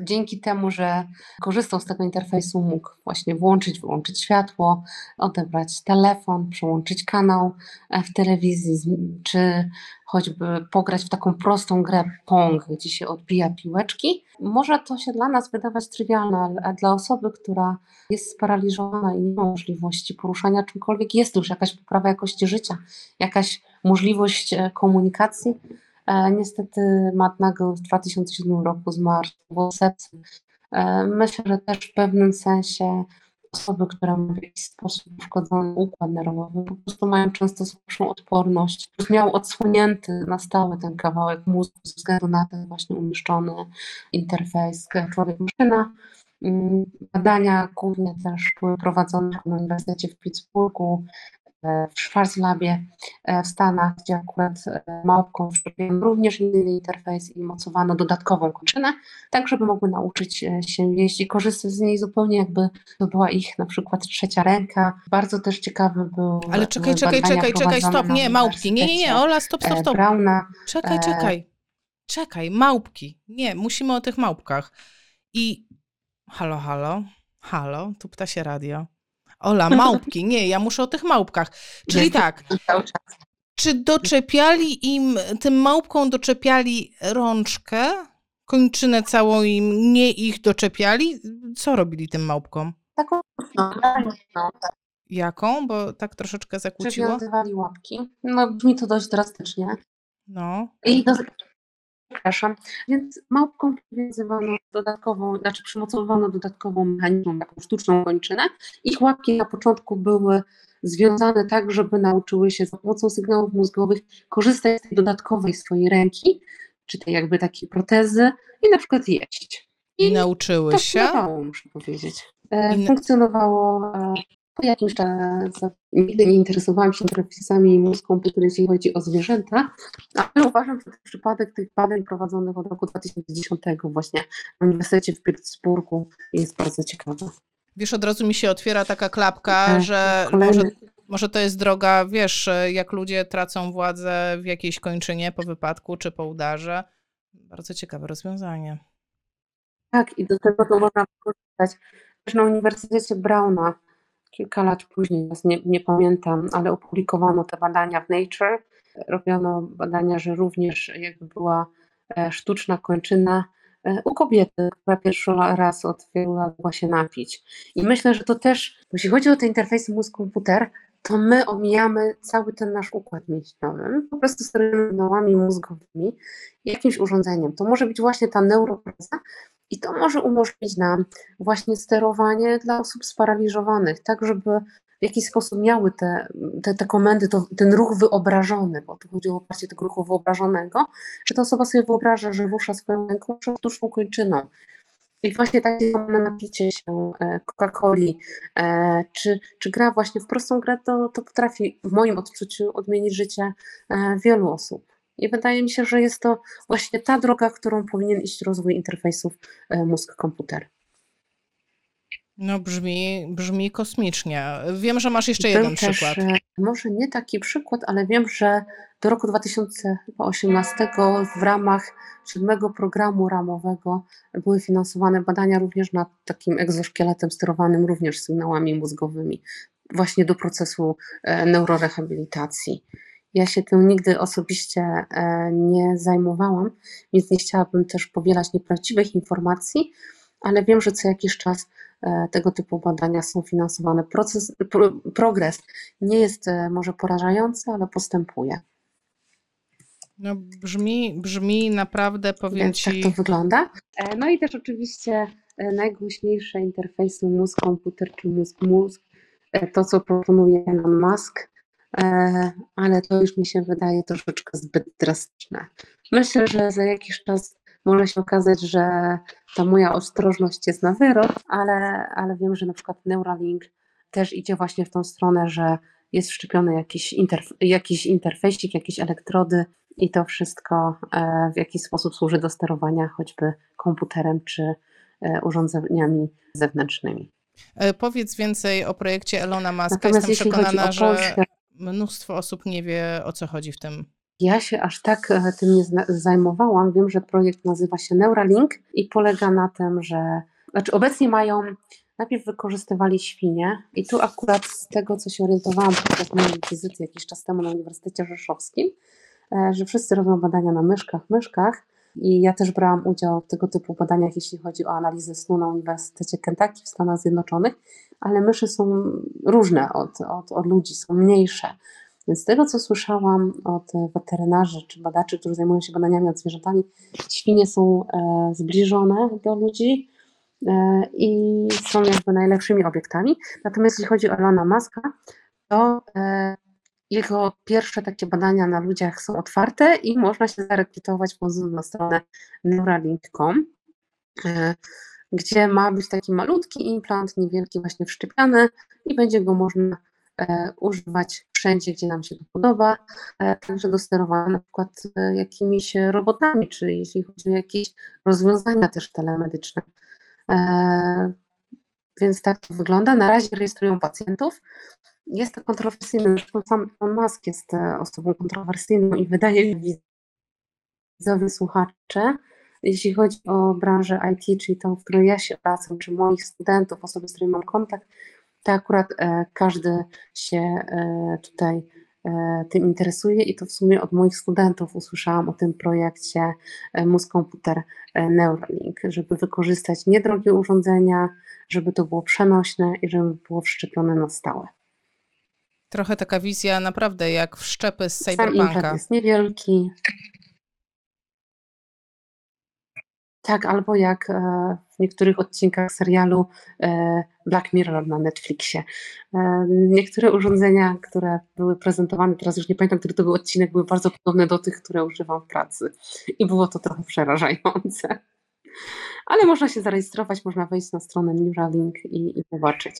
dzięki temu, że korzystał z tego interfejsu, mógł właśnie włączyć, wyłączyć światło, odebrać telefon, przełączyć kanał w telewizji, czy choćby pograć w taką prostą grę Pong, gdzie się odbija piłeczki. Może to się dla nas wydawać trywialne, ale dla osoby, która jest sparaliżowana i nie ma możliwości poruszania czymkolwiek, jest już jakaś poprawa jakości życia, jakaś możliwość e, komunikacji. E, niestety Matt Nagel w 2007 roku zmarł w sepsy. E, myślę, że też w pewnym sensie osoby, które mają w jakiś sposób uszkodzony układ nerwowy, po prostu mają często słabszą odporność. Miał odsłonięty na stałe ten kawałek mózgu ze względu na ten właśnie umieszczony interfejs człowiek-maszyna. Mm, badania głównie też były prowadzone na Uniwersytecie w Pittsburghu, w Schwarzlabie e, w Stanach, gdzie akurat e, małpką wszczepiono również inny interfejs i mocowano dodatkową kończynę, tak żeby mogły nauczyć się jeść i korzystać z niej zupełnie jakby to była ich na przykład trzecia ręka. Bardzo też ciekawy był Ale czekaj, czekaj, czekaj, czekaj, stop, nie, małpki, nie, nie, nie, Ola, stop, stop, stop. Brauna. Czekaj, czekaj, czekaj, małpki, nie, musimy o tych małpkach. I Halo, halo, halo, tu ptasie radio. Ola, małpki, nie, ja muszę o tych małpkach. Czyli tak, czy doczepiali im, tym małpkom doczepiali rączkę, kończynę całą im, nie ich doczepiali? Co robili tym małpkom? Taką no, tak. Jaką? Bo tak troszeczkę zakłóciło. Przywiązywali łapki. No brzmi to dość drastycznie. No. I do, Przepraszam. Więc małpką przywiązywano dodatkową, znaczy przymocowano dodatkową mechaniczną, taką sztuczną kończynę. Ich łapki na początku były związane tak, żeby nauczyły się za pomocą sygnałów mózgowych korzystać z tej dodatkowej swojej ręki, czy tej jakby takiej protezy i na przykład jeść. I, I nauczyły to się? muszę powiedzieć. E, funkcjonowało e, po jakimś czasie nigdy nie interesowałam się interfejsami mózg komputer, jeśli chodzi o zwierzęta, ale uważam, że przypadek tych badań prowadzonych od roku 2010 właśnie na Uniwersytecie w Pittsburghu jest bardzo ciekawy. Wiesz, od razu mi się otwiera taka klapka, e, że kolejny... może, może to jest droga, wiesz, jak ludzie tracą władzę w jakiejś kończynie po wypadku czy po udarze. Bardzo ciekawe rozwiązanie. Tak, i do tego to można wykorzystać. Też na Uniwersytecie Brauna kilka lat później, nie, nie pamiętam, ale opublikowano te badania w Nature. Robiono badania, że również jakby była e, sztuczna kończyna e, u kobiety, która pierwszy raz od wielu lat mogła się napić. I myślę, że to też, jeśli chodzi o te interfejsy mózg-komputer, to my omijamy cały ten nasz układ mięśniowy. Po prostu sygnałami mózgowymi jakimś urządzeniem. To może być właśnie ta neuropraca, i to może umożliwić nam właśnie sterowanie dla osób sparaliżowanych, tak żeby w jakiś sposób miały te, te, te komendy, to, ten ruch wyobrażony, bo tu chodzi o oparcie tego ruchu wyobrażonego, że ta osoba sobie wyobraża, że rusza swoją ręką sztuczną kończyną. I właśnie takie samo napicie się e, Coca-Coli, e, czy, czy gra właśnie w prostą grę, to, to potrafi w moim odczuciu odmienić życie e, wielu osób. I wydaje mi się, że jest to właśnie ta droga, którą powinien iść rozwój interfejsów mózg-komputer. No brzmi, brzmi kosmicznie. Wiem, że masz jeszcze Był jeden też, przykład. e, może nie taki przykład, ale wiem, że do roku 2018 w ramach siódmego programu ramowego były finansowane badania również nad takim egzoszkieletem sterowanym również sygnałami mózgowymi, właśnie do procesu e, neurorehabilitacji. Ja się tym nigdy osobiście e, nie zajmowałam, więc nie chciałabym też powielać nieprawdziwych informacji, ale wiem, że co jakiś czas e, tego typu badania są finansowane. Proces, pro, progres nie jest e, może porażający, ale postępuje. No brzmi, brzmi naprawdę, powiem Więc ci... tak to wygląda. No i też oczywiście najgłośniejsze interfejsy mózg-komputer czy mózg-mózg, to co proponuje Elon Musk, ale to już mi się wydaje troszeczkę zbyt drastyczne. Myślę, że za jakiś czas może się okazać, że ta moja ostrożność jest na wyrok, ale, ale wiem, że na przykład Neuralink też idzie właśnie w tą stronę, że jest wszczepiony jakiś, interf jakiś interfejsik, jakieś elektrody i to wszystko e, w jakiś sposób służy do sterowania choćby komputerem czy e, urządzeniami zewnętrznymi. E, powiedz więcej o projekcie Elona Muska. Natomiast Jestem przekonana, o że Polskę, mnóstwo osób nie wie, o co chodzi w tym. Ja się aż tak e, tym nie zajmowałam. Wiem, że projekt nazywa się Neuralink i polega na tym, że znaczy obecnie mają, najpierw wykorzystywali świnie i tu akurat z tego, co się orientowałam podczas mojej wizyty jakiś czas temu na Uniwersytecie Rzeszowskim, e, że wszyscy robią badania na myszkach, myszkach i ja też brałam udział w tego typu badaniach, jeśli chodzi o analizę snu na Uniwersytecie Kentucky w Stanach Zjednoczonych, ale myszy są różne od, od, od ludzi, są mniejsze. Więc z tego, co słyszałam od weterynarzy czy badaczy, którzy zajmują się badaniami nad zwierzętami, świnie są e, zbliżone do ludzi e, i są jakby najlepszymi obiektami. Natomiast jeśli chodzi o Elona Muska, to e, jego pierwsze takie badania na ludziach są otwarte i można się zarekrutaować wchodząc na stronę neuralink.com, gdzie ma być taki malutki implant, niewielki właśnie wszczepiany i będzie go można używać wszędzie, gdzie nam się to podoba, e, także do sterowania na przykład e, jakimiś robotami, czy jeśli chodzi o jakieś rozwiązania też telemedyczne. E, więc tak to wygląda. Na razie rejestrują pacjentów. Jest to kontrowersyjne, zresztą sam Elon Musk jest osobą kontrowersyjną i wydaje mi widzowie, słuchacze, jeśli chodzi o branżę IT, czyli tą, w której ja się obracam, czy moich studentów, osoby, z którymi mam kontakt, to akurat e, każdy się e, tutaj e, tym interesuje i to w sumie od moich studentów usłyszałam o tym projekcie Mózg Komputer Neuralink, żeby wykorzystać niedrogie urządzenia, żeby to było przenośne i żeby było wszczepione na stałe. Trochę taka wizja naprawdę jak wszczepy z Sam cyberpunka. implant jest niewielki, Tak, albo jak e, w niektórych odcinkach serialu e, Black Mirror na Netflixie. E, niektóre urządzenia, które były prezentowane, teraz już nie pamiętam, który to był odcinek, były bardzo podobne do tych, które używam w pracy. I było to trochę przerażające. Ale można się zarejestrować, można wejść na stronę Neuralink i, i zobaczyć.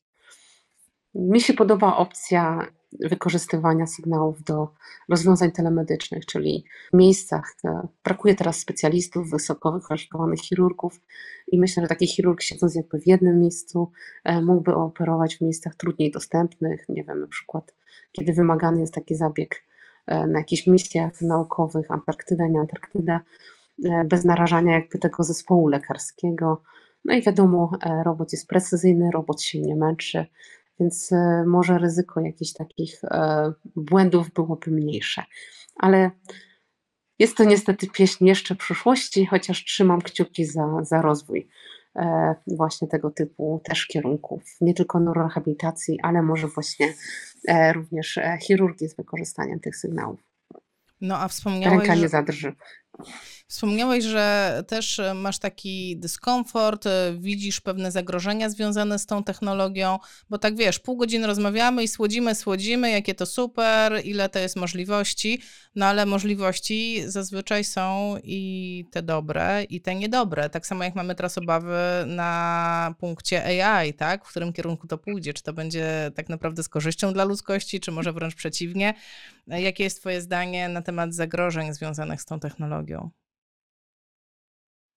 Mi się podoba opcja wykorzystywania sygnałów do rozwiązań telemedycznych, czyli w miejscach. E, brakuje teraz specjalistów, wysoko wykwalifikowanych chirurgów i myślę, że taki chirurg siedząc jakby w jednym miejscu e, mógłby operować w miejscach trudniej dostępnych, nie wiem, na przykład kiedy wymagany jest taki zabieg e, na jakichś misjach naukowych, Antarktyda, nie Antarktyda, bez narażania jakby tego zespołu lekarskiego. No i wiadomo, robot jest precyzyjny, robot się nie męczy, więc e, może ryzyko jakichś takich e, błędów byłoby mniejsze. Ale jest to niestety pieśń jeszcze przyszłości, chociaż trzymam kciuki za, za rozwój e, właśnie tego typu też kierunków, nie tylko neurorehabilitacji, ale może właśnie również chirurgii z wykorzystaniem tych sygnałów. No a wspomniałeś, Ręka nie że, zadrży. Wspomniałeś, że też e, masz taki dyskomfort, e, widzisz pewne zagrożenia związane z tą technologią, bo tak wiesz, pół godziny rozmawiamy i słodzimy, słodzimy, jakie to super, ile to jest możliwości, no ale możliwości zazwyczaj są i te dobre, i te niedobre. Tak samo jak mamy teraz obawy na punkcie AI, tak? W którym kierunku to pójdzie, czy to będzie tak naprawdę z korzyścią dla ludzkości, czy może wręcz przeciwnie. E, jakie jest Twoje zdanie na temat zagrożeń związanych z tą technologią?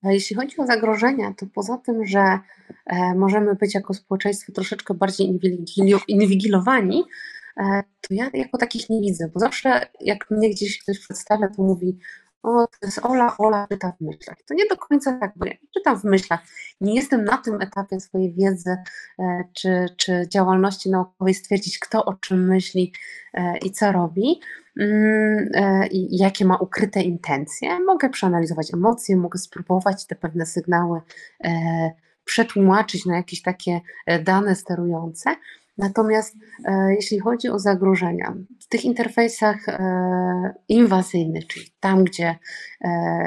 Jeśli chodzi o zagrożenia, to poza tym, że e, możemy być jako społeczeństwo troszeczkę bardziej inwigilowani, e, to ja jako takich nie widzę, bo zawsze jak mnie gdzieś ktoś przedstawia, to mówi, o, to jest Ola, Ola czyta w myślach. To nie do końca tak, bo ja czytam w myślach. Nie jestem na tym etapie swojej wiedzy e, czy, czy działalności naukowej stwierdzić, kto o czym myśli i co robi. Mm, e, i jakie ma ukryte intencje. Mogę przeanalizować emocje, mogę spróbować te pewne sygnały e, przetłumaczyć na jakieś takie e, dane sterujące. Natomiast jeśli chodzi o zagrożenia, w tych interfejsach inwazyjnych, czyli tam, gdzie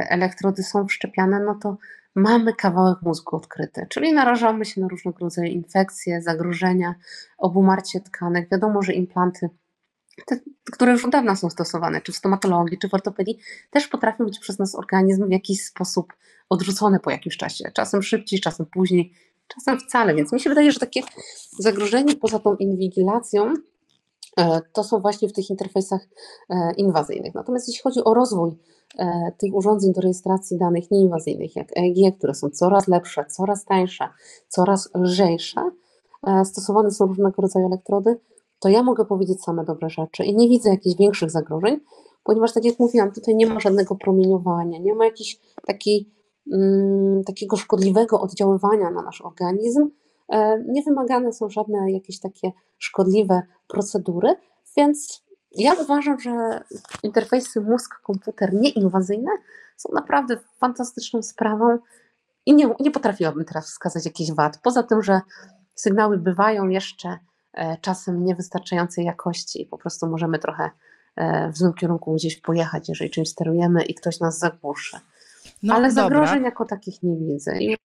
elektrody są wszczepiane, no to mamy kawałek mózgu odkryty, czyli narażamy się na różnego rodzaju infekcje, zagrożenia, obumarcie tkanek. Wiadomo, że implanty te, które już od dawna są stosowane, czy w stomatologii, czy w ortopedii, też potrafią być przez nas organizm w jakiś sposób odrzucone po jakimś czasie. Czasem szybciej, czasem później, czasem wcale. Więc mi się wydaje, że takie zagrożenie poza tą inwigilacją e, to są właśnie w tych interfejsach e, inwazyjnych. Natomiast jeśli chodzi o rozwój e, tych urządzeń do rejestracji danych nieinwazyjnych, jak EEG, które są coraz lepsze, coraz tańsze, coraz lżejsze, stosowane są różnego rodzaju elektrody, to ja mogę powiedzieć same dobre rzeczy i nie widzę jakichś większych zagrożeń, ponieważ tak jak mówiłam, tutaj nie ma żadnego promieniowania, nie ma jakiś taki, mm, takiego szkodliwego oddziaływania na nasz organizm, e, nie wymagane są żadne jakieś takie szkodliwe procedury, więc ja uważam, że interfejsy mózg-komputer nieinwazyjne są naprawdę fantastyczną sprawą i nie, nie potrafiłabym teraz wskazać jakichś wad. Poza tym, że sygnały bywają jeszcze E, czasem niewystarczającej jakości i po prostu możemy trochę e, w złym kierunku gdzieś pojechać, jeżeli czymś sterujemy i ktoś nas zagłuszy. No, Ale dobra. zagrożeń jako takich nie widzę. I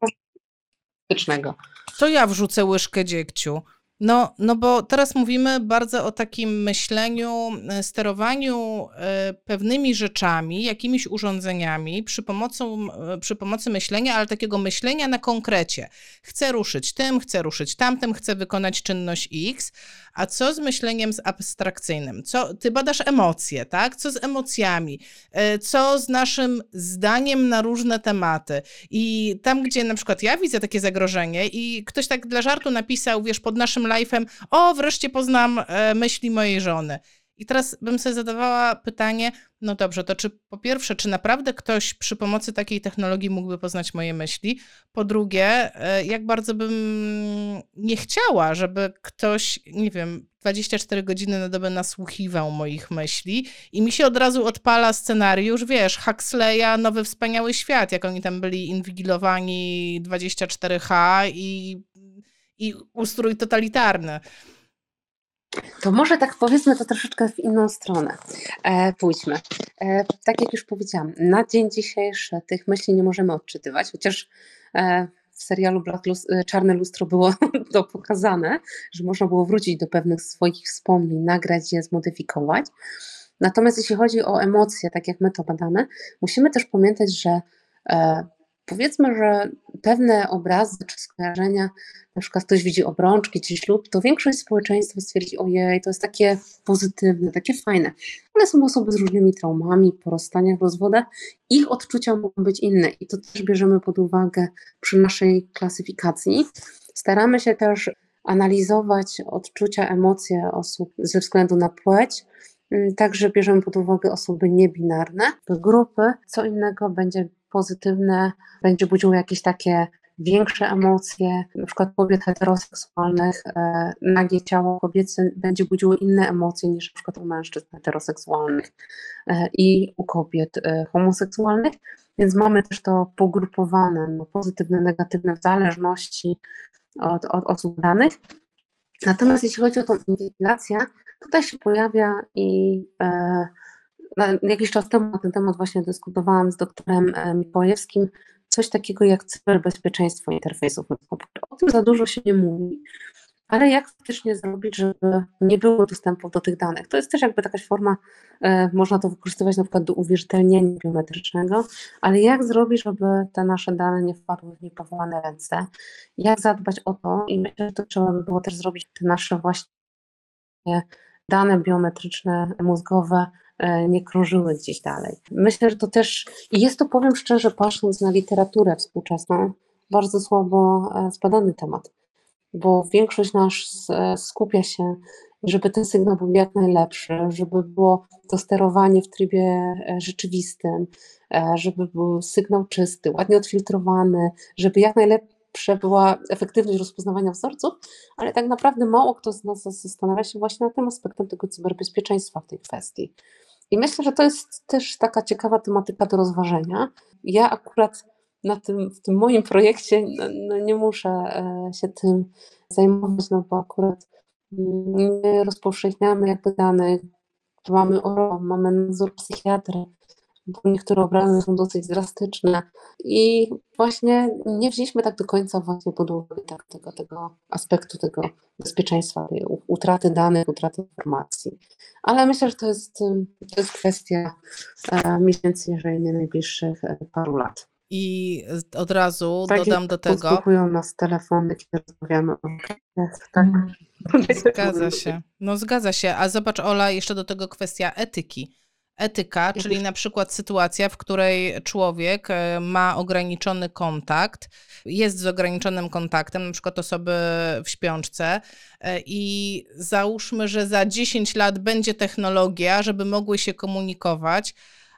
to ja wrzucę łyżkę dziegciu. No, no bo teraz mówimy bardzo o takim myśleniu, e, sterowaniu e, pewnymi rzeczami, jakimiś urządzeniami przy, pomocą, e, przy pomocy myślenia, ale takiego myślenia na konkrecie. Chcę ruszyć tym, chcę ruszyć tamtym, chcę wykonać czynność X, a co z myśleniem z abstrakcyjnym? Co, ty badasz emocje, tak? Co z emocjami? Co z naszym zdaniem na różne tematy? I tam, gdzie na przykład ja widzę takie zagrożenie i ktoś tak dla żartu napisał, wiesz, pod naszym live'em, o, wreszcie poznam e, myśli mojej żony. I teraz bym sobie zadawała pytanie, no dobrze, to czy po pierwsze, czy naprawdę ktoś przy pomocy takiej technologii mógłby poznać moje myśli? Po drugie, e, jak bardzo bym nie chciała, żeby ktoś, nie wiem, 24 godziny na dobę nasłuchiwał moich myśli i mi się od razu odpala scenariusz, wiesz, Huxleya, Nowy Wspaniały Świat, jak oni tam byli inwigilowani 24H i i ustrój totalitarny. To może tak powiedzmy to troszeczkę w inną stronę. E, pójdźmy. E, tak jak już powiedziałam, na dzień dzisiejszy tych myśli nie możemy odczytywać, chociaż e, w serialu Black e, Czarne Lustro było *laughs* to pokazane, że można było wrócić do pewnych swoich wspomnień, nagrać je, zmodyfikować. Natomiast jeśli chodzi o emocje, tak jak my to badamy, musimy też pamiętać, że e, powiedzmy, że pewne obrazy czy skojarzenia, na przykład ktoś widzi obrączki czy ślub, to większość społeczeństwa stwierdzi, ojej, to jest takie pozytywne, takie fajne. Ale są osoby z różnymi traumami, po rozstaniach, rozwodach, ich odczucia mogą być inne i to też bierzemy pod uwagę przy naszej klasyfikacji. Staramy się też analizować odczucia, emocje osób ze względu na płeć, mm, Także bierzemy pod uwagę osoby niebinarne, grupy. Co innego będzie pozytywne, będzie budziło jakieś takie większe emocje, na przykład kobiet heteroseksualnych, e, nagie ciało kobiece będzie budziło inne emocje niż na przykład u mężczyzn heteroseksualnych e, i u kobiet e, homoseksualnych, więc mamy też to pogrupowane, no, pozytywne, negatywne w zależności od, od osób danych. Natomiast jeśli chodzi o tą inwigilację, tutaj się pojawia i e, jakiś czas temu na ten temat właśnie dyskutowałam z doktorem e, Mikołajewskim, coś takiego jak cyberbezpieczeństwo interfejsów. O tym za dużo się nie mówi, ale jak faktycznie zrobić, żeby nie było dostępu do tych danych? To jest też jakby jakaś forma, e, można to wykorzystywać na przykład do uwierzytelnienia biometrycznego, ale jak zrobić, żeby te nasze dane nie wpadły w niepowołane ręce? Jak zadbać o to? I myślę, że to trzeba by było też zrobić te nasze właśnie dane biometryczne, mózgowe e, nie krążyły gdzieś dalej. Myślę, że to też, i jest to, powiem szczerze, patrząc na literaturę współczesną, bardzo słabo e, zbadany temat bo większość nas e, skupia się, żeby ten sygnał był jak najlepszy, żeby było to sterowanie w trybie e, rzeczywistym, e, żeby był sygnał czysty, ładnie odfiltrowany, żeby jak najlepsza była efektywność rozpoznawania wzorców, ale tak naprawdę mało kto z nas zastanawia się właśnie nad tym aspektem tego cyberbezpieczeństwa w tej kwestii. I myślę, że to jest też taka ciekawa tematyka do rozważenia. Ja akurat na tym, w tym moim projekcie no, no nie muszę e, się tym zajmować, no bo akurat nie rozpowszechniamy jakby danych, mamy ORO, mamy nadzór psychiatry, bo niektóre obrazy są dosyć drastyczne i właśnie nie wzięliśmy tak do końca właśnie pod uwagę tak, tego, tego aspektu tego bezpieczeństwa, tej utraty danych, utraty informacji. Ale myślę, że to jest, to jest kwestia e, miesięcy, jeżeli nie najbliższych e, paru lat. I od razu tak dodam do tego. Posłuchują nas telefony, kiedy rozmawiamy o tak. Zgadza się. No zgadza się. A zobacz, Ola, jeszcze do tego kwestia etyki. Etyka, czyli na przykład sytuacja, w której człowiek e, ma ograniczony kontakt, jest z ograniczonym kontaktem, na przykład osoby w śpiączce, e, i załóżmy, że za 10 lat będzie technologia, żeby mogły się komunikować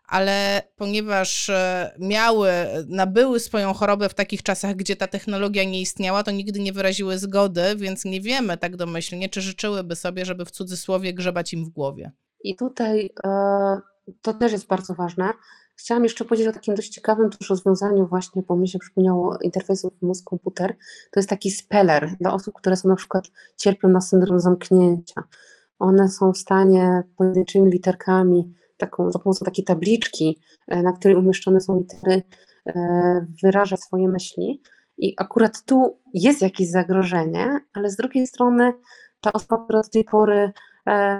ale ponieważ e, miały, nabyły swoją chorobę w takich czasach, gdzie ta technologia nie istniała, to nigdy nie wyraziły zgody, więc nie wiemy tak domyślnie, czy życzyłyby sobie, żeby w cudzysłowie grzebać im w głowie. I tutaj e, to też jest bardzo ważne. Chciałam jeszcze powiedzieć o takim dość ciekawym też rozwiązaniu właśnie, bo mi się przypomniało interfejsów mózg-komputer. To jest taki speller dla osób, które są na przykład cierpią na syndrom zamknięcia. One są w stanie pojedynczymi literkami taką, za pomocą takiej tabliczki, e, na której umieszczone są litery, e, wyraża swoje myśli. I akurat tu jest jakieś zagrożenie, ale z drugiej strony ta osoba, która do tej pory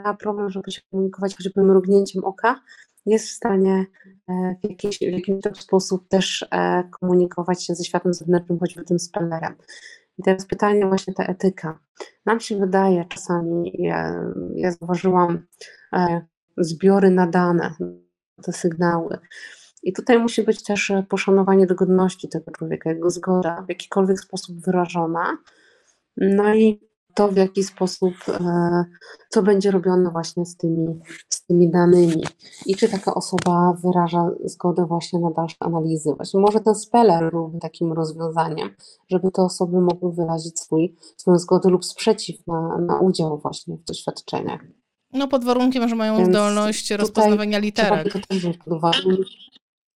ma problem, żeby się komunikować choćby mrugnięciem oka, jest w stanie w jakiś, w jakiś sposób też komunikować się ze światem zewnętrznym, choćby tym spellerem. I teraz pytanie właśnie ta etyka. Nam się wydaje czasami, ja, ja zauważyłam zbiory na dane, te sygnały. I tutaj musi być też poszanowanie do godności tego człowieka, jego zgoda w jakikolwiek sposób wyrażona. No i to, w jaki sposób, e, co będzie robione właśnie z tymi, z tymi danymi. I czy taka osoba wyraża zgodę właśnie na dalsze analizy. Właśnie może ten speller byłby takim rozwiązaniem, żeby te osoby mogły wyrazić swój, swoją zgodę lub sprzeciw na, na udział właśnie w doświadczeniach. No pod warunkiem, że mają Więc zdolność rozpoznawania literek. To też pod uwagę.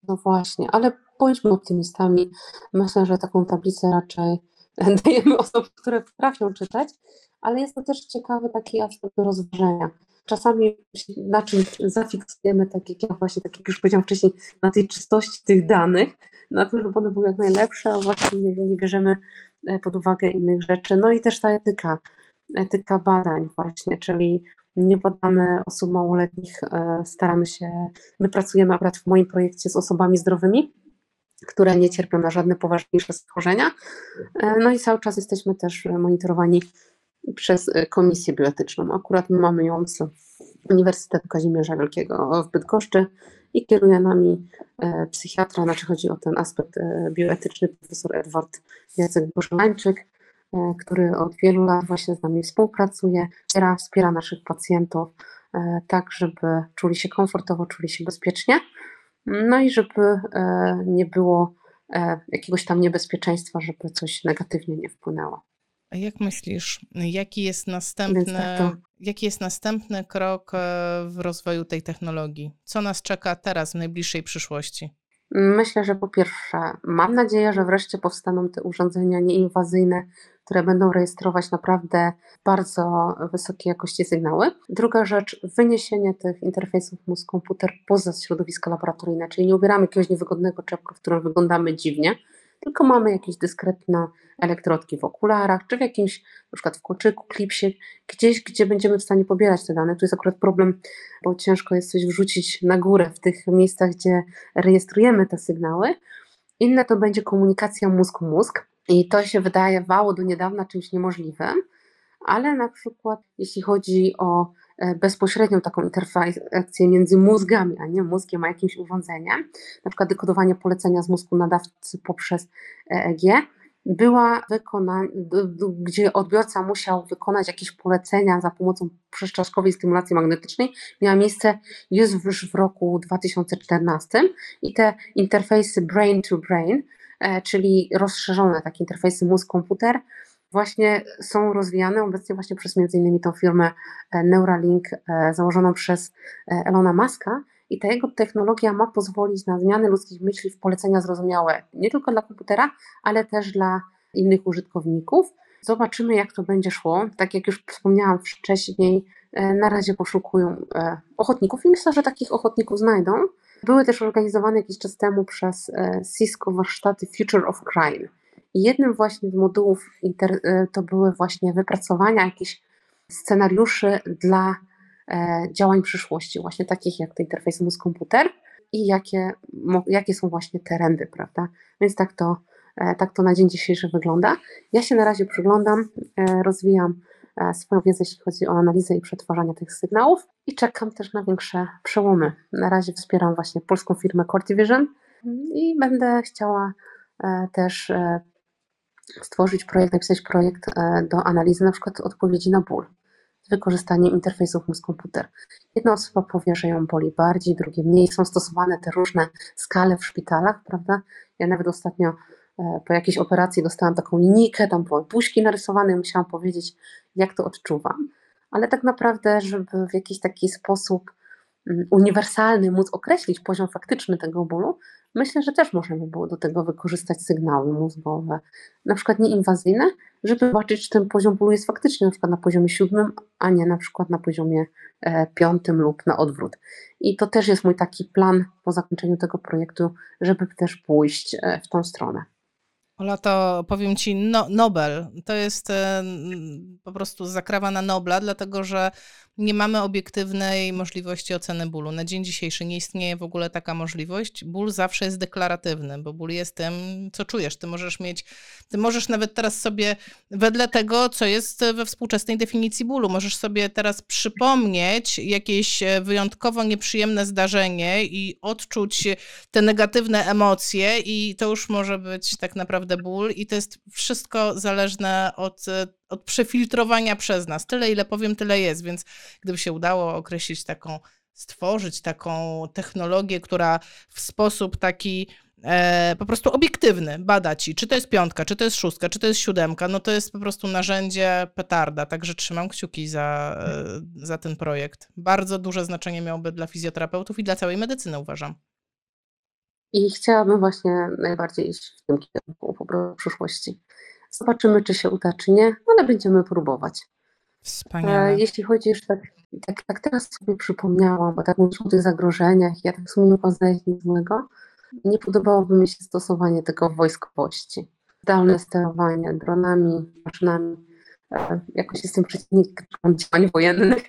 No właśnie, ale bądźmy optymistami. Myślę, że taką tablicę raczej *laughs* dajemy osobom, które potrafią czytać, ale jest to też ciekawy taki aspekt do rozważenia. Czasami na czym zafiksujemy, tak jak ja właśnie, tak jak już powiedziałam wcześniej, na tej czystości tych danych, na tym, żeby one były jak najlepsze, a właśnie nie, nie bierzemy e, pod uwagę innych rzeczy. No i też ta etyka, etyka badań właśnie, czyli nie badamy osób małoletnich, e, staramy się, my pracujemy akurat w moim projekcie z osobami zdrowymi, które nie cierpią na żadne poważniejsze schorzenia. E, no i cały czas jesteśmy też monitorowani przez Komisję Bioetyczną. Akurat my mamy ją z Uniwersytetu Kazimierza Wielkiego w Bydgoszczy i kieruje nami e, psychiatra, znaczy chodzi o ten aspekt bioetyczny, profesor Edward Jacek Bożolańczyk. E, który od wielu lat właśnie z nami współpracuje, wspiera, wspiera naszych pacjentów, e, tak żeby czuli się komfortowo, czuli się bezpiecznie, no i żeby e, nie było jakiegoś tam niebezpieczeństwa, żeby coś negatywnie nie wpłynęło. A jak myślisz, jaki jest następny, tak to... jaki jest następny krok w rozwoju tej technologii? Co nas czeka teraz w najbliższej przyszłości? Myślę, że po pierwsze, mam nadzieję, że wreszcie powstaną te urządzenia nieinwazyjne, które będą rejestrować naprawdę bardzo wysokiej jakości sygnały. Druga rzecz, wyniesienie tych interfejsów mózg-komputer poza środowisko laboratoryjne, czyli nie ubieramy jakiegoś niewygodnego czepka, w którym wyglądamy dziwnie, tylko mamy jakieś dyskretne elektrodki w okularach, czy w jakimś, na przykład w koczyku, klipsie, gdzieś, gdzie będziemy w stanie pobierać te dane. Tu jest akurat problem, bo ciężko jest coś wrzucić na górę w tych miejscach, gdzie rejestrujemy te sygnały. Inne to będzie komunikacja mózg-mózg i to się wydaje wało do niedawna czymś niemożliwym, ale na przykład jeśli chodzi o bezpośrednią taką interfakcję między mózgami, a nie mózgiem, a jakimś urządzeniem, na przykład dekodowanie polecenia z mózgu nadawcy poprzez EEG, była wykonana, gdzie odbiorca musiał wykonać jakieś polecenia za pomocą przeszczaszkowej stymulacji magnetycznej, miała miejsce już w roku 2014 i te interfejsy brain to brain, e, czyli rozszerzone takie interfejsy mózg-komputer, właśnie są rozwijane obecnie właśnie przez między innymi tą firmę e, Neuralink e, założoną przez e, Elona Muska i ta jego technologia ma pozwolić na zmianę ludzkich myśli w polecenia zrozumiałe nie tylko dla komputera, ale też dla innych użytkowników. Zobaczymy, jak to będzie szło. Tak jak już wspomniałam wcześniej, na razie poszukują ochotników i myślę, że takich ochotników znajdą. Były też organizowane jakiś czas temu przez Cisco warsztaty Future of Crime jednym właśnie z modułów e, to były właśnie wypracowania jakichś scenariuszy dla e, działań przyszłości, właśnie takich jak te interfejsy mózg-komputer i jakie, jakie są właśnie trendy, prawda? Więc tak to, e, tak to na dzień dzisiejszy wygląda. Ja się na razie przyglądam, rozwijam swoją wiedzę, jeśli chodzi o analizę i przetwarzanie tych sygnałów i czekam też na większe przełomy. Na razie wspieram właśnie polską firmę Core Division i będę chciała też stworzyć projekt, napisać projekt e, do analizy na przykład odpowiedzi na ból z wykorzystaniem interfejsów mózg-komputer. Jedna osoba powie, że ją boli bardziej, drugie mniej. Są stosowane te różne skale w szpitalach, prawda? Ja nawet ostatnio e, po jakiejś operacji dostałam taką linijkę, tam były buźki narysowane musiałam powiedzieć, jak to odczuwam. Ale tak naprawdę, żeby w jakiś taki sposób uniwersalny móc określić poziom faktyczny tego bólu, Myślę, że też możemy było do tego wykorzystać sygnały mózgowe, na przykład nieinwazyjne, żeby zobaczyć, czy ten poziom bólu jest faktycznie na przykład na poziomie siódmym, a nie na przykład na poziomie e, piątym lub na odwrót. I to też jest mój taki plan po zakończeniu tego projektu, żeby też pójść e, w tą stronę. Ola, to powiem Ci, no, Nobel to jest e, po prostu zakrawa na Nobla, dlatego że nie mamy obiektywnej możliwości oceny bólu. Na dzień dzisiejszy nie istnieje w ogóle taka możliwość. Ból zawsze jest deklaratywny, bo ból jest tym, co czujesz. Ty możesz mieć, ty możesz nawet teraz sobie, wedle tego, co jest we współczesnej definicji bólu, możesz sobie teraz przypomnieć jakieś wyjątkowo nieprzyjemne zdarzenie i odczuć te negatywne emocje, i to już może być tak naprawdę ból, i to jest wszystko zależne od od przefiltrowania przez nas. Tyle, ile powiem, tyle jest, więc gdyby się udało określić taką, stworzyć taką technologię, która w sposób taki e, po prostu obiektywny bada ci, czy to jest piątka, czy to jest szóstka, czy to jest siódemka, no to jest po prostu narzędzie petarda, także trzymam kciuki za, e, za ten projekt. Bardzo duże znaczenie miałby dla fizjoterapeutów i dla całej medycyny, uważam. I chciałabym właśnie najbardziej iść w tym kierunku w przyszłości. Zobaczymy, czy się uda, czy nie, ale będziemy próbować. Wspaniale. E, jeśli chodzi już tak, tak, tak teraz sobie przypomniałam, bo tak mówisz o tych zagrożeniach, ja tak w sumie nie poznaję nic złego, nie podobałoby mi się stosowanie tego w wojskowości. Zdalne sterowanie dronami, maszynami. E, jakoś jestem przeciwnikiem działań wojennych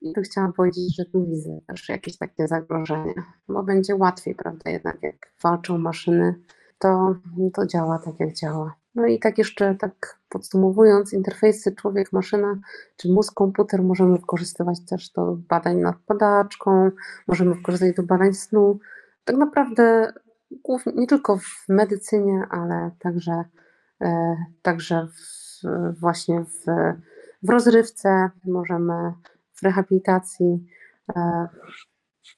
i tu chciałam powiedzieć, że tu widzę też jakieś takie zagrożenie, bo będzie łatwiej, prawda, jednak jak walczą maszyny, to, to działa tak jak działa. No i tak jeszcze tak podsumowując, interfejsy człowiek-maszyna czy mózg-komputer możemy wykorzystywać też do badań nad padaczką, możemy wykorzystać do badań snu. Tak naprawdę głównie, nie tylko w medycynie, ale także, e, także w, właśnie w, w rozrywce, możemy w rehabilitacji. E,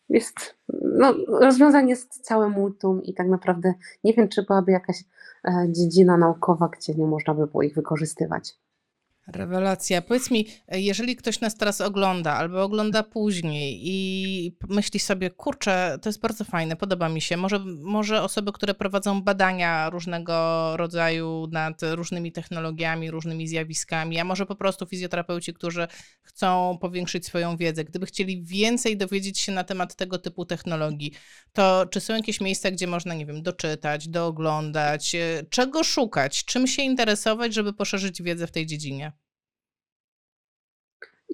jest, no, rozwiązań jest całe multum i tak naprawdę nie wiem, czy byłaby jakaś E, dziedzina naukowa, gdzie nie można by było ich wykorzystywać. Rewelacja. Powiedz mi, jeżeli ktoś nas teraz ogląda albo ogląda później i myśli sobie, kurczę, to jest bardzo fajne, podoba mi się. Może, może osoby, które prowadzą badania różnego rodzaju nad różnymi technologiami, różnymi zjawiskami, a może po prostu fizjoterapeuci, którzy chcą powiększyć swoją wiedzę, gdyby chcieli więcej dowiedzieć się na temat tego typu technologii, to czy są jakieś miejsca, gdzie można, nie wiem, doczytać, dooglądać, czego szukać, czym się interesować, żeby poszerzyć wiedzę w tej dziedzinie?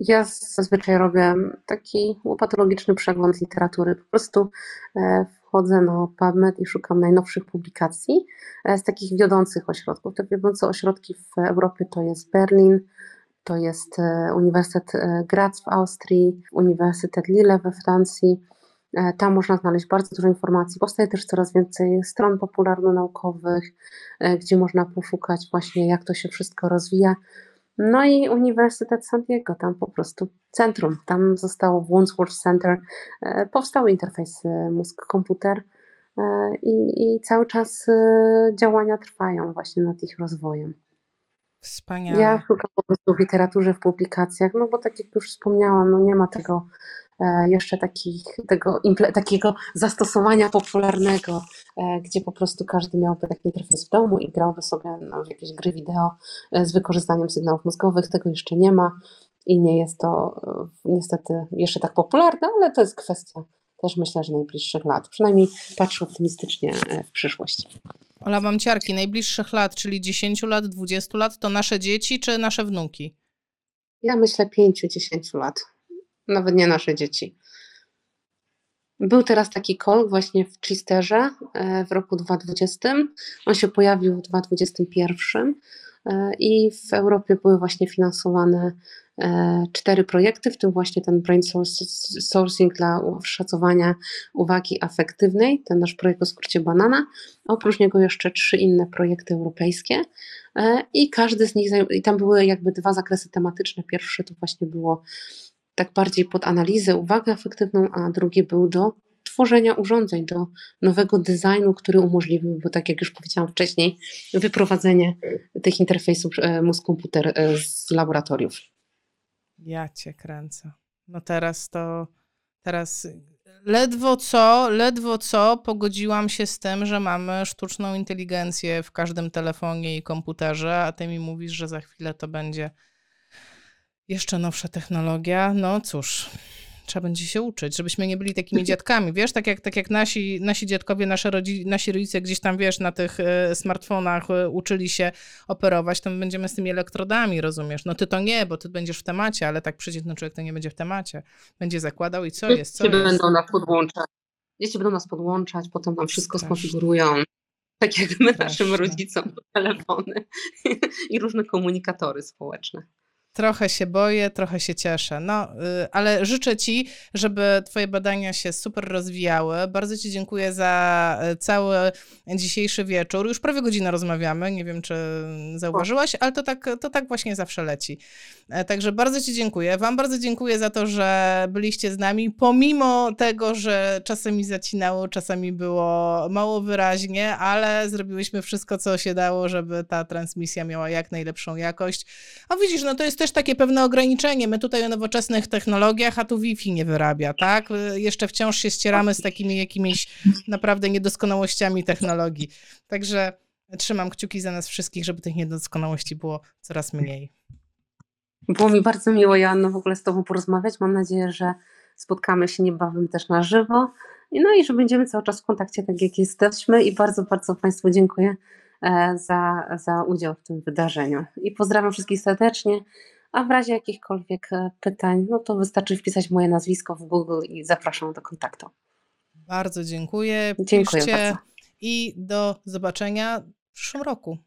Ja zazwyczaj robię taki łopatologiczny przegląd literatury. Po prostu e, wchodzę na PubMed i szukam najnowszych publikacji e, z takich wiodących ośrodków. Te wiodące ośrodki w Europie to jest Berlin, to jest e, Uniwersytet Graz w Austrii, Uniwersytet Lille we Francji. Tam można znaleźć bardzo dużo informacji. Powstaje też coraz więcej stron popularno-naukowych, gdzie można poszukać właśnie, jak to się wszystko rozwija. No i Uniwersytet San Diego, tam po prostu centrum. Tam zostało Wandsworth Center, e, powstał interfejs e, mózg-komputer e, i, i cały czas działania trwają właśnie nad ich rozwojem. Ja Wspaniale. szukam po prostu w literaturze, w publikacjach, no bo tak jak już wspomniałam, no nie ma tego jeszcze takich, tego, takiego zastosowania popularnego, e, gdzie po prostu każdy miałby taki interfejs w domu i grałby sobie no, w jakieś gry wideo e, z wykorzystaniem sygnałów mózgowych. Tego jeszcze nie ma i nie jest to e, niestety jeszcze tak popularne, ale to jest kwestia też myślę, że najbliższych lat. Przynajmniej patrzę optymistycznie e, w przyszłość. Ola, mam ciarki, najbliższych lat, czyli 10 lat, 20 lat, to nasze dzieci czy nasze wnuki? Ja myślę 5-10 lat. Nawet nie nasze dzieci. Był teraz taki call właśnie w Chisterze e, w roku 2020. On się pojawił w 2021 e, i w Europie były właśnie finansowane e, cztery projekty, w tym właśnie ten brain sourcing dla szacowania uwagi afektywnej, ten nasz projekt o skrócie banana. Oprócz niego jeszcze trzy inne projekty europejskie i każdy z nich, i tam były jakby dwa zakresy tematyczne. Pierwszy to właśnie było tak bardziej pod analizę, uwagę efektywną, a drugi był do tworzenia urządzeń, do nowego designu, który umożliwiłby, tak jak już powiedziałam wcześniej, wyprowadzenie tych interfejsów e, mózg-komputer e, z laboratoriów. Ja cię kręcę. No teraz to, teraz ledwo co, ledwo co pogodziłam się z tym, że mamy sztuczną inteligencję w każdym telefonie i komputerze, a ty mi mówisz, że za chwilę to będzie jeszcze nowsza technologia. No cóż, trzeba będzie się uczyć, żebyśmy nie byli takimi *laughs* dziadkami. Wiesz, tak jak, tak jak nasi, nasi dziadkowie, nasze rodzi, nasi rodzice gdzieś tam, wiesz, na tych e, smartfonach e, uczyli się operować, to my będziemy z tymi elektrodami, rozumiesz? No ty to nie, bo ty będziesz w temacie, ale tak przeciętny człowiek to nie będzie w temacie. Będzie zakładał i co jest, co Dzieci będą nas podłączać. Dzieci będą nas podłączać, potem nam wszystko Straszne. skonfigurują. Tak jak my naszym Straszne. rodzicom *laughs* telefony i różne komunikatory społeczne. Trochę się boję, trochę się cieszę. No, y, ale życzę Ci, żeby Twoje badania się super rozwijały. Bardzo Ci dziękuję za y, cały dzisiejszy wieczór. Już prawie godzinę rozmawiamy. Nie wiem, czy zauważyłaś, ale to tak, to tak właśnie zawsze leci. E, Także bardzo Ci dziękuję. Wam bardzo dziękuję za to, że byliście z nami, pomimo tego, że czasami zacinało, czasami było mało wyraźnie, ale zrobiłyśmy wszystko, co się dało, żeby ta transmisja miała jak najlepszą jakość. A widzisz, no to jest też takie pewne ograniczenie. My tutaj o nowoczesnych technologiach, a tu Wi-Fi nie wyrabia, tak? Jeszcze wciąż się ścieramy z takimi jakimiś naprawdę niedoskonałościami technologii. Także trzymam kciuki za nas wszystkich, żeby tych niedoskonałości było coraz mniej. Było mi bardzo miło, Joanno, w ogóle z Tobą porozmawiać. Mam nadzieję, że spotkamy się niebawem też na żywo. No i że będziemy cały czas w kontakcie, tak jak jesteśmy. I bardzo, bardzo Państwu dziękuję e, za, za udział w tym wydarzeniu. I pozdrawiam wszystkich serdecznie. A w razie jakichkolwiek e, pytań, no to wystarczy wpisać moje nazwisko w Google i zapraszam do kontaktu. Bardzo dziękuję. Dziękuję Piszcie bardzo. i do zobaczenia w przyszłym roku.